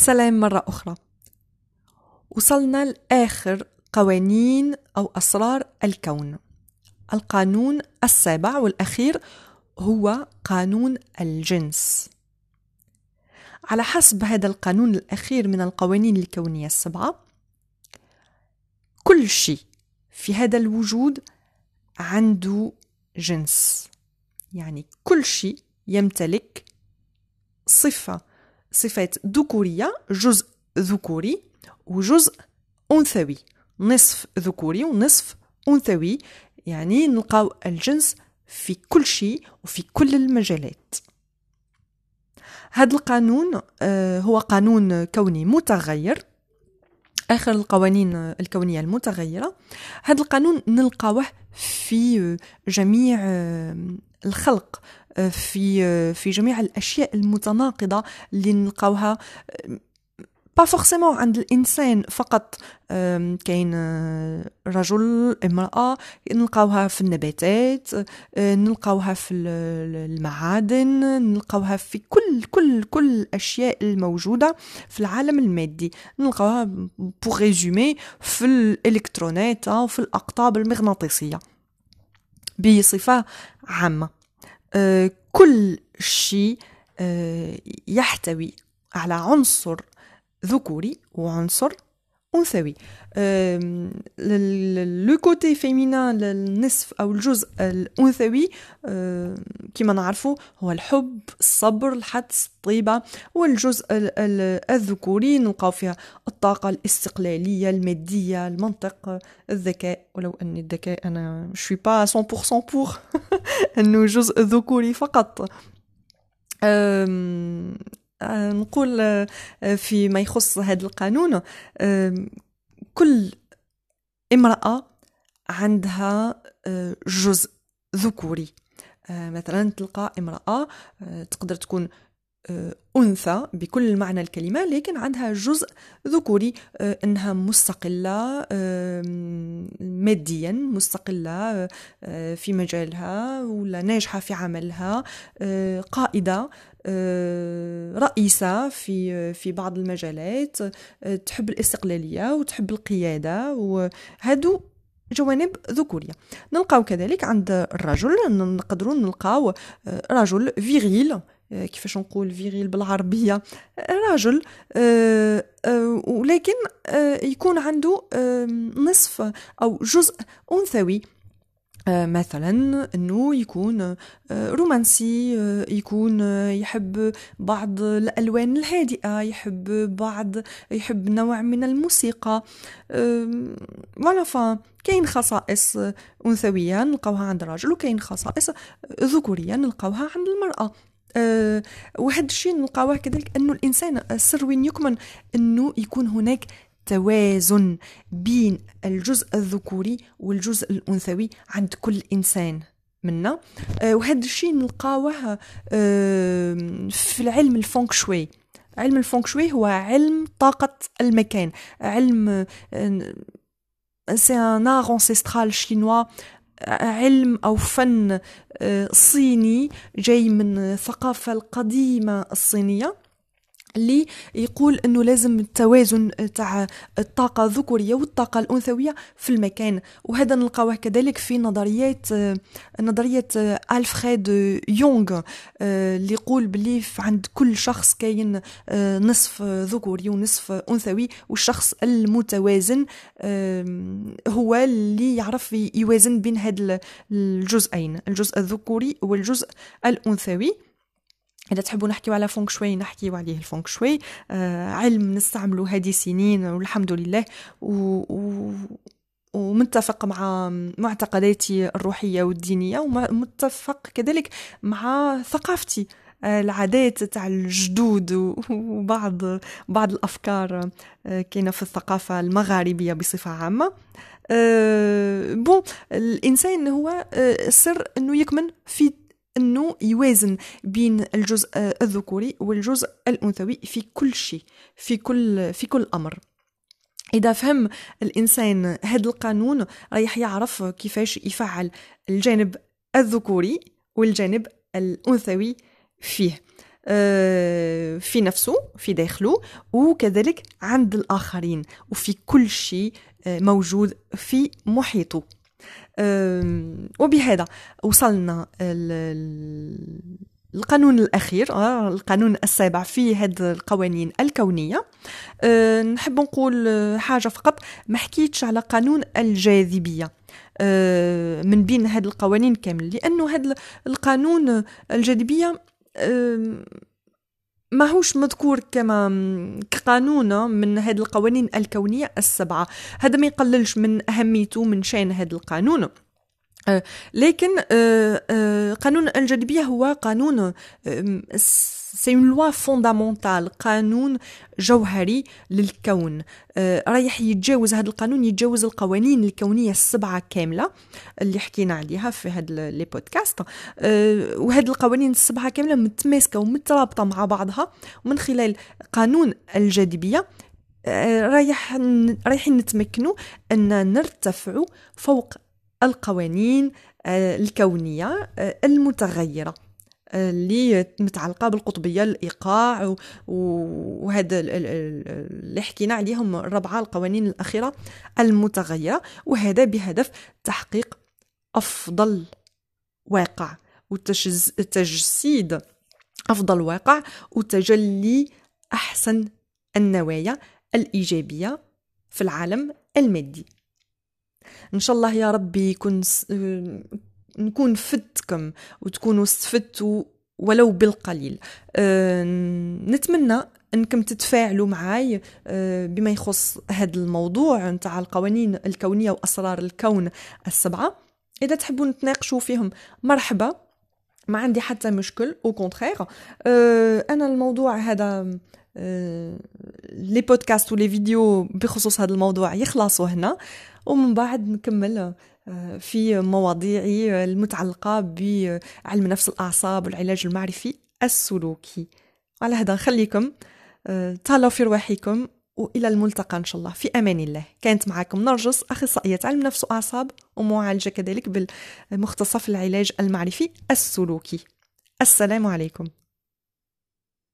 سلام مرة أخرى. وصلنا لآخر قوانين أو أسرار الكون. القانون السابع والأخير هو قانون الجنس. على حسب هذا القانون الأخير من القوانين الكونية السبعة كل شيء في هذا الوجود عنده جنس. يعني كل شيء يمتلك صفة صفات ذكورية جزء ذكوري وجزء أنثوي نصف ذكوري ونصف أنثوي يعني نلقاو الجنس في كل شيء وفي كل المجالات هذا القانون هو قانون كوني متغير آخر القوانين الكونية المتغيرة هذا القانون نلقاوه في جميع الخلق آه، في في جميع الأشياء المتناقضة اللي نلقاوها با فورسيمون عند الإنسان فقط. كاين آه، رجل امرأة نلقاوها في النباتات آه، نلقاوها في المعادن نلقاوها في كل كل كل الأشياء الموجودة في العالم المادي. نلقاوها pour résumer في الإلكترونات وفي الأقطاب المغناطيسية بصفة عامة. آه، كل شيء يحتوي على عنصر ذكوري وعنصر أنثوي. le côté féminin النصف أو الجزء الأنثوي كما نعرفه هو الحب الصبر الحدس الطيبة. والجزء الذكوري نلقاو فيها الطاقة الاستقلالية المادية المنطق الذكاء. ولو أن الذكاء أنا شوي با 100% بور أنه جزء ذكوري فقط. آه، نقول آه، فيما يخص هذا القانون كل امرأة عندها جزء ذكوري. مثلا تلقى امرأة تقدر تكون أنثى بكل معنى الكلمة لكن عندها جزء ذكوري أنها مستقلة ماديا مستقلة في مجالها ولا ناجحة في عملها قائدة رئيسة في في بعض المجالات تحب الاستقلالية وتحب القيادة وهادو جوانب ذكورية. نلقاو كذلك عند الرجل نقدروا نلقاو رجل فيغيل. كيفاش نقول فيغيل بالعربية. راجل ولكن يكون عنده نصف أو جزء أنثوي. مثلا إنه يكون رومانسي يكون يحب بعض الألوان الهادئة يحب بعض يحب نوع من الموسيقى. فوالا كاين خصائص أنثوية نلقاوها عند الرجل وكاين خصائص ذكورية نلقاوها عند المرأة. أه وهذا الشيء نلقاوه كذلك أنه الإنسان السر وين يكمن؟ أنه يكون هناك توازن بين الجزء الذكوري والجزء الأنثوي عند كل إنسان منا. أه وهذا الشيء نلقاوه أه في العلم ال feng shui. علم ال feng shui هو علم طاقة المكان. علم c'est un art ancestral chinois علم أو فن آه، صيني جاي من الثقافة القديمة الصينية. اللي يقول إنه لازم التوازن تاع الطاقة الذكورية والطاقة الأنثوية في المكان. وهذا نلقاوه كذلك في نظريات نظرية الفريد يونغ اللي يقول بلي عند كل شخص كاين نصف ذكوري ونصف أنثوي والشخص المتوازن هو اللي يعرف يوازن بين هاد الجزئين الجزء الذكوري والجزء الأنثوي. إذا تحبوا نحكيو على فونك شوي نحكيو عليه الفونك شوي. آه علم نستعمله هذه سنين والحمد لله. و, و ومتفق مع معتقداتي الروحية والدينية ومتفق كذلك مع ثقافتي. آه، العادات تاع الجدود وبعض بعض الأفكار آه، كاينة في الثقافة المغاربية بصفة عامة. أه بون الإنسان هو السر إنه يكمن في أنه يوازن بين الجزء الذكوري والجزء الأنثوي في كل شيء في كل في كل أمر. إذا فهم الإنسان هذا القانون رايح يعرف كيفاش يفعل الجانب الذكوري والجانب الأنثوي فيه. آه، في نفسه في داخله وكذلك عند الآخرين وفي كل شيء آه، موجود في محيطه. وبهذا وصلنا القانون الأخير آه، القانون السابع في هذه القوانين الكونية. أه نحب نقول حاجة فقط ما حكيتش على قانون الجاذبية أه من بين هذه القوانين كامل لأنه هذا القانون الجاذبية أه ماهوش مذكور كما كقانون من هذه القوانين الكونية السبعة. هذا ما يقللش من أهميته من شأن هذا القانون. آه، لكن آه، آه، قانون الجاذبية هو قانون c'est une loi fondamentale قانون جوهري للكون. رايح يتجاوز هذا القانون يتجاوز القوانين الكونية السبعة كاملة اللي حكينا عليها في هذا les podcasts. وهذه القوانين السبعة كاملة متماسكة ومترابطة مع بعضها. ومن خلال قانون الجاذبية رايح رايحين نتمكنوا أن نرتفع فوق القوانين آه، الكونية آه، المتغيرة آه، اللي متعلقة بالقطبية الإيقاع وهذا اللي حكينا عليهم الربعة القوانين الأخيرة المتغيرة وهذا بهدف تحقيق أفضل واقع وتجسيد أفضل واقع وتجلي أحسن النوايا الإيجابية في العالم المادي. إن شاء الله يا ربي يكون س... نكون فدتكم وتكونوا استفدتوا ولو بالقليل. أه نتمنى إنكم تتفاعلوا معاي أه بما يخص هذا الموضوع نتاع القوانين الكونية وأسرار الكون السبعة. إذا تحبوا نتناقشوا فيهم مرحبا. ما عندي حتى مشكل au contraire أنا الموضوع هذا les podcasts و les vidéos بخصوص هذا الموضوع يخلصوا هنا ومن بعد نكمل آه، في مواضيعي المتعلقة بعلم نفس الأعصاب والعلاج المعرفي السلوكي. على هذا نخليكم آه، تهلاو في رواحكم وإلى الملتقى إن شاء الله. في أمان الله. كانت معكم نرجس أخصائية علم نفس وأعصاب ومعالجة كذلك بالمختصه في العلاج المعرفي السلوكي. السلام عليكم.